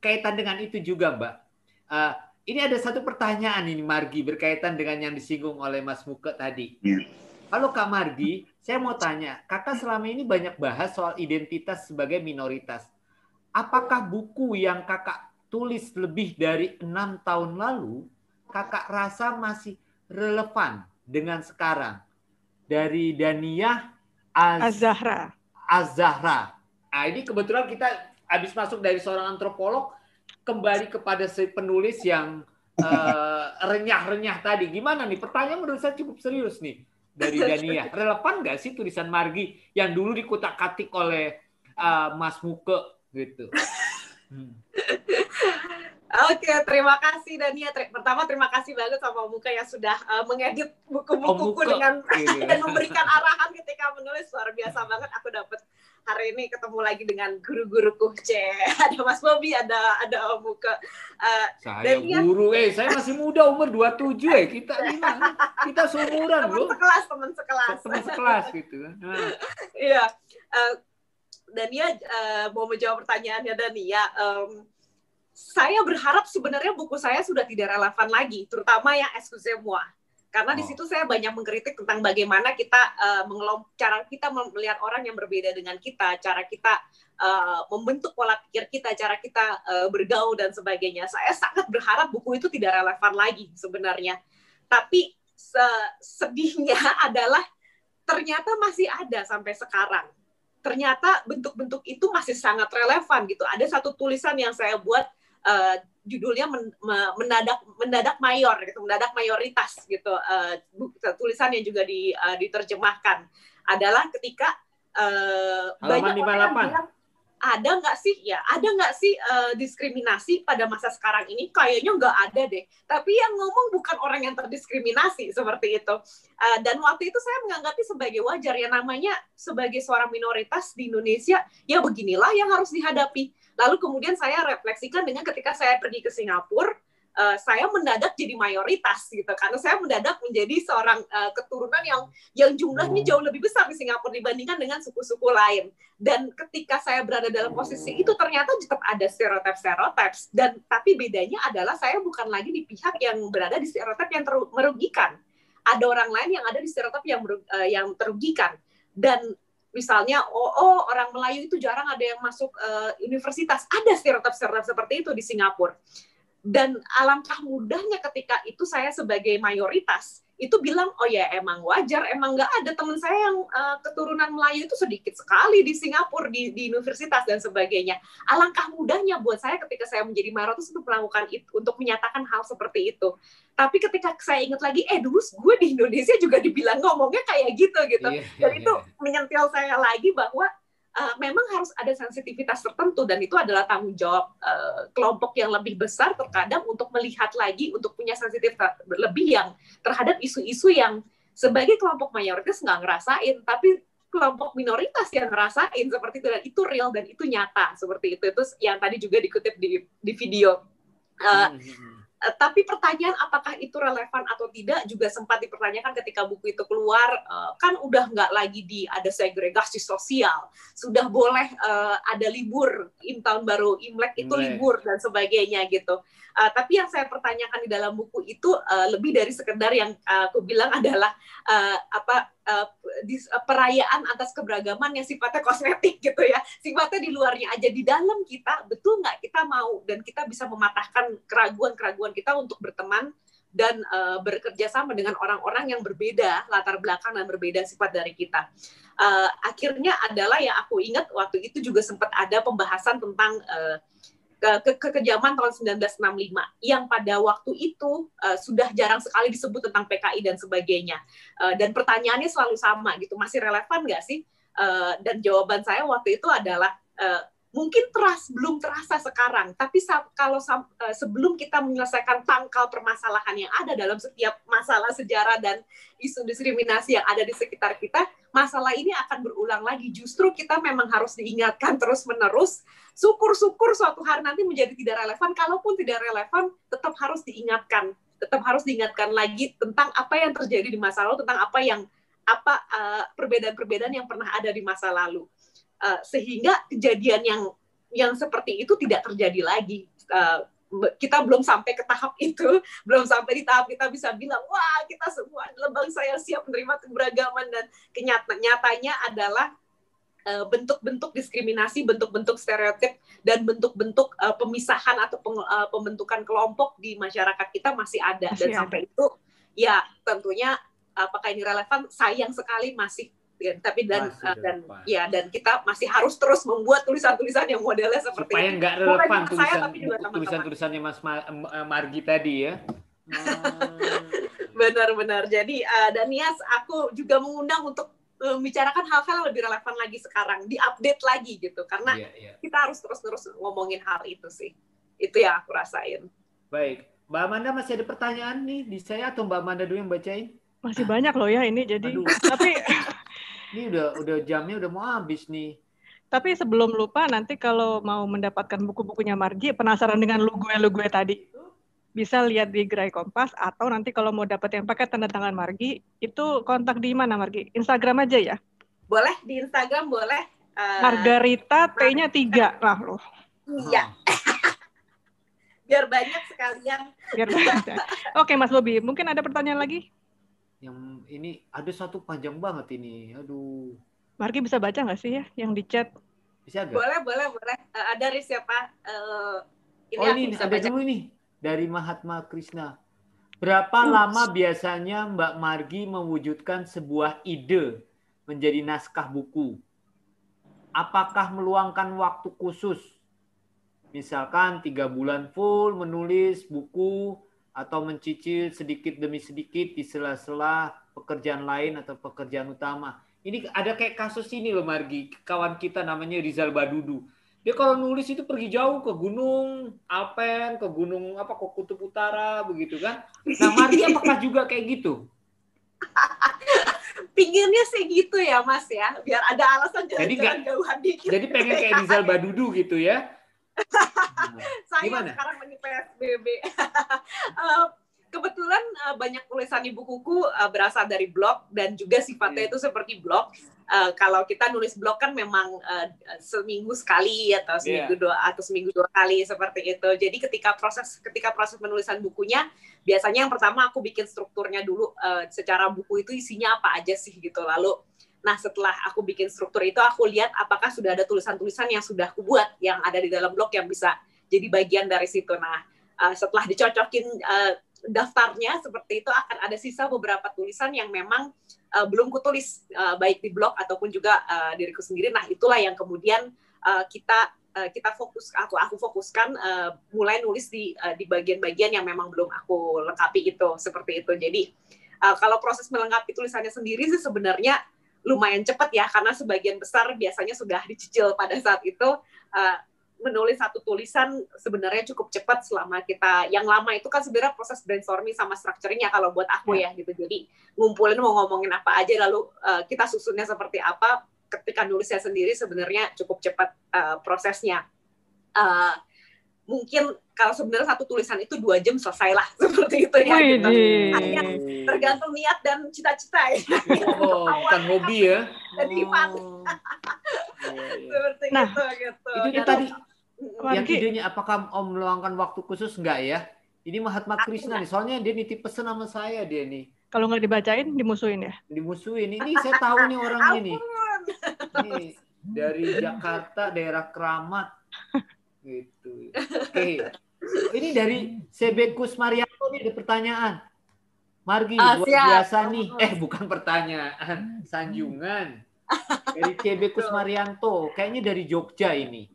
kaitan dengan itu juga, Mbak. Uh, ini ada satu pertanyaan ini Margi berkaitan dengan yang disinggung oleh Mas Muke tadi. Yeah. Halo Kak Margi, saya mau tanya, Kakak selama ini banyak bahas soal identitas sebagai minoritas. Apakah buku yang Kakak tulis lebih dari enam tahun lalu, Kakak rasa masih relevan dengan sekarang? Dari Dania Az Azahra. Azahra. Nah, ini kebetulan kita habis masuk dari seorang antropolog, kembali kepada si penulis yang uh, renyah-renyah tadi. Gimana nih? Pertanyaan menurut saya cukup serius nih dari Dania. Relevan nggak sih tulisan Margi yang dulu dikutak-katik oleh uh, Mas Muke gitu? Hmm. Oke, terima kasih Dania. Pertama terima kasih banget sama Muka yang sudah uh, mengedit buku-bukuku oh, dengan iya. dan memberikan arahan ketika menulis luar biasa banget. Aku dapat hari ini ketemu lagi dengan guru-guruku C. Ada Mas Bobi, ada ada Om Muka. Uh, saya Dania, guru, eh saya masih muda umur 27 eh kita gimana? Kita seumuran loh. Teman sekelas, teman sekelas. Teman sekelas gitu. Iya. Uh, Dania uh, mau menjawab pertanyaannya Dania. Um, saya berharap sebenarnya buku saya sudah tidak relevan lagi, terutama yang excusez-moi. Karena oh. di situ saya banyak mengkritik tentang bagaimana kita uh, mengelom cara kita melihat orang yang berbeda dengan kita, cara kita uh, membentuk pola pikir kita, cara kita uh, bergaul dan sebagainya. Saya sangat berharap buku itu tidak relevan lagi sebenarnya. Tapi sedihnya adalah ternyata masih ada sampai sekarang. Ternyata bentuk-bentuk itu masih sangat relevan gitu. Ada satu tulisan yang saya buat uh, judulnya men, mendadak mendadak mayor gitu mendadak mayoritas gitu uh, tulisan yang juga di, uh, diterjemahkan. Adalah ketika uh, banyak orang bilang ada nggak sih? Ya ada nggak sih uh, diskriminasi pada masa sekarang ini? Kayaknya nggak ada deh. Tapi yang ngomong bukan orang yang terdiskriminasi seperti itu. Uh, dan waktu itu saya menganggapnya sebagai wajar. Ya namanya sebagai seorang minoritas di Indonesia ya beginilah yang harus dihadapi lalu kemudian saya refleksikan dengan ketika saya pergi ke Singapura uh, saya mendadak jadi mayoritas gitu karena saya mendadak menjadi seorang uh, keturunan yang yang jumlahnya jauh lebih besar di Singapura dibandingkan dengan suku-suku lain. Dan ketika saya berada dalam posisi itu ternyata tetap ada stereotip stereotip dan tapi bedanya adalah saya bukan lagi di pihak yang berada di stereotip yang merugikan. Ada orang lain yang ada di stereotip yang uh, yang terugikan. Dan misalnya oh, oh orang Melayu itu jarang ada yang masuk uh, universitas. Ada stereotip stereotip seperti itu di Singapura dan alangkah mudahnya ketika itu saya sebagai mayoritas itu bilang oh ya emang wajar emang nggak ada. Teman saya yang uh, keturunan Melayu itu sedikit sekali di Singapura di, di universitas dan sebagainya. Alangkah mudahnya buat saya ketika saya menjadi mayoritas untuk melakukan itu untuk menyatakan hal seperti itu. Tapi ketika saya ingat lagi eh dulu gue di Indonesia juga dibilang ngomongnya kayak gitu gitu. Yeah, yeah, dan itu yeah. menyentil saya lagi bahwa uh, memang harus ada sensitivitas tertentu dan itu adalah tanggung jawab uh, kelompok yang lebih besar terkadang untuk melihat lagi untuk punya sensitivitas lebih yang terhadap isu-isu yang sebagai kelompok mayoritas nggak ngerasain tapi kelompok minoritas yang ngerasain seperti itu. Dan itu real dan itu nyata seperti itu. Itu yang tadi juga dikutip di di video. Uh, tapi pertanyaan apakah itu relevan atau tidak juga sempat dipertanyakan ketika buku itu keluar. Uh, kan udah nggak lagi di ada segregasi sosial, sudah boleh uh, ada libur im tahun baru Imlek itu libur dan sebagainya gitu. Uh, tapi yang saya pertanyakan di dalam buku itu uh, lebih dari sekedar yang uh, aku bilang adalah uh, apa di, uh, perayaan atas keberagaman yang sifatnya kosmetik gitu ya, sifatnya di luarnya aja di dalam kita betul nggak kita mau dan kita bisa mematahkan keraguan-keraguan kita untuk berteman dan uh, bekerja sama dengan orang-orang yang berbeda latar belakang dan berbeda sifat dari kita. Uh, akhirnya adalah yang aku ingat waktu itu juga sempat ada pembahasan tentang uh, ke, ke kekejaman tahun 1965 yang pada waktu itu uh, sudah jarang sekali disebut tentang PKI dan sebagainya. Uh, dan pertanyaannya selalu sama gitu, masih relevan nggak sih? Uh, dan jawaban saya waktu itu adalah uh, mungkin teras belum terasa sekarang, tapi kalau uh, sebelum kita menyelesaikan pangkal permasalahan yang ada dalam setiap masalah sejarah dan isu diskriminasi yang ada di sekitar kita, masalah ini akan berulang lagi. Justru kita memang harus diingatkan terus-menerus. Syukur-syukur suatu hari nanti menjadi tidak relevan. Kalaupun tidak relevan, tetap harus diingatkan. Tetap harus diingatkan lagi tentang apa yang terjadi di masa lalu, tentang apa yang apa uh, perbedaan-perbedaan yang pernah ada di masa lalu. Uh, sehingga kejadian yang yang seperti itu tidak terjadi lagi. Uh, kita belum sampai ke tahap itu, belum sampai di tahap kita bisa bilang, wah kita semua adalah bangsa yang siap menerima keberagaman dan kenyata nyatanya adalah eh, bentuk-bentuk diskriminasi, bentuk-bentuk stereotip dan bentuk-bentuk uh, pemisahan atau peng, uh, pembentukan kelompok di masyarakat kita masih ada dan ada. sampai itu ya tentunya apakah ini relevan sayang sekali masih ya, tapi dan uh, dan ya dan kita masih harus terus membuat tulisan-tulisan yang modelnya seperti supaya nggak relevan tulisan tulisan-tulisannya Mas eh, Margi tadi ya. Benar-benar. Jadi uh, dan Nias aku juga mengundang untuk membicarakan hal-hal yang lebih relevan lagi sekarang, diupdate lagi gitu karena yeah, yeah. kita harus terus-terus ngomongin hal itu sih. Itu yang aku rasain. Baik. Mbak Amanda masih ada pertanyaan nih di saya atau Mbak Amanda dulu yang bacain? Masih banyak loh ya ini jadi. Aduh. Tapi ini udah udah jamnya udah mau habis nih. Tapi sebelum lupa nanti kalau mau mendapatkan buku-bukunya Margi penasaran dengan lu gue lu gue tadi bisa lihat di Gerai Kompas atau nanti kalau mau dapat yang pakai tanda tangan Margi itu kontak di mana Margi? Instagram aja ya? Boleh di Instagram boleh. Uh, Margarita T-nya tiga lah loh. Iya. Biar banyak sekalian. Biar banyak. Oke Mas Bobi, mungkin ada pertanyaan lagi? Yang ini ada satu panjang banget ini. Aduh. Marki bisa baca nggak sih ya yang di chat? Bisa gak? Boleh, boleh, boleh. Uh, ada dari siapa? Uh, ini oh ini bisa ada baca. dulu ini dari Mahatma Krishna. Berapa Ups. lama biasanya Mbak Margi mewujudkan sebuah ide menjadi naskah buku? Apakah meluangkan waktu khusus? Misalkan tiga bulan full menulis buku atau mencicil sedikit demi sedikit di sela-sela pekerjaan lain atau pekerjaan utama. Ini ada kayak kasus ini loh Margi, kawan kita namanya Rizal Badudu. Dia kalau nulis itu pergi jauh ke gunung Alpen, ke gunung apa ke Kutub Utara begitu kan. Nah, Margi apakah juga kayak gitu? Pinginnya sih gitu ya Mas ya, biar ada alasan jalan-jalan jauhan dikit. Jadi pengen kayak Rizal Badudu gitu ya saya Gimana? sekarang lagi PSBB. uh, kebetulan uh, banyak tulisan di bukuku uh, berasal dari blog dan juga sifatnya hmm. itu seperti blog. Uh, kalau kita nulis blog kan memang uh, seminggu sekali atau iya. seminggu yeah. dua atau seminggu dua kali seperti itu. Jadi ketika proses ketika proses penulisan bukunya biasanya yang pertama aku bikin strukturnya dulu uh, secara buku itu isinya apa aja sih gitu. Lalu Nah, setelah aku bikin struktur itu, aku lihat apakah sudah ada tulisan-tulisan yang sudah aku buat yang ada di dalam blog yang bisa jadi bagian dari situ. Nah, uh, setelah dicocokin uh, daftarnya seperti itu akan ada sisa beberapa tulisan yang memang uh, belum kutulis uh, baik di blog ataupun juga uh, diriku sendiri. Nah, itulah yang kemudian uh, kita uh, kita fokus aku aku fokuskan uh, mulai nulis di uh, di bagian-bagian yang memang belum aku lengkapi itu seperti itu. Jadi uh, kalau proses melengkapi tulisannya sendiri sih sebenarnya lumayan cepat ya karena sebagian besar biasanya sudah dicicil pada saat itu uh, menulis satu tulisan sebenarnya cukup cepat selama kita yang lama itu kan sebenarnya proses brainstorming sama structuringnya kalau buat aku ya. ya gitu jadi ngumpulin mau ngomongin apa aja lalu uh, kita susunnya seperti apa ketika nulisnya sendiri sebenarnya cukup cepat uh, prosesnya uh, mungkin kalau sebenarnya satu tulisan itu dua jam selesai lah seperti itu ya gitu. hanya tergantung niat dan cita-cita ya. Oh bukan hobi ya? jadi oh. seperti nah, itu gitu. itu tadi. Yang idenya apakah om meluangkan waktu khusus? Enggak ya? Ini Mahatma Krishna nih soalnya dia nitip pesan sama saya dia nih. Kalau nggak dibacain dimusuhin ya? Dimusuhin. Ini saya tahu nih orangnya nih. Ini dari Jakarta daerah Keramat Gitu. Oke. Okay. Ini dari Sebekus Marianto nih ada pertanyaan. Margi, ah, buat biasa nih. Eh, bukan pertanyaan, sanjungan. Dari Sebekus Marianto, kayaknya dari Jogja ini.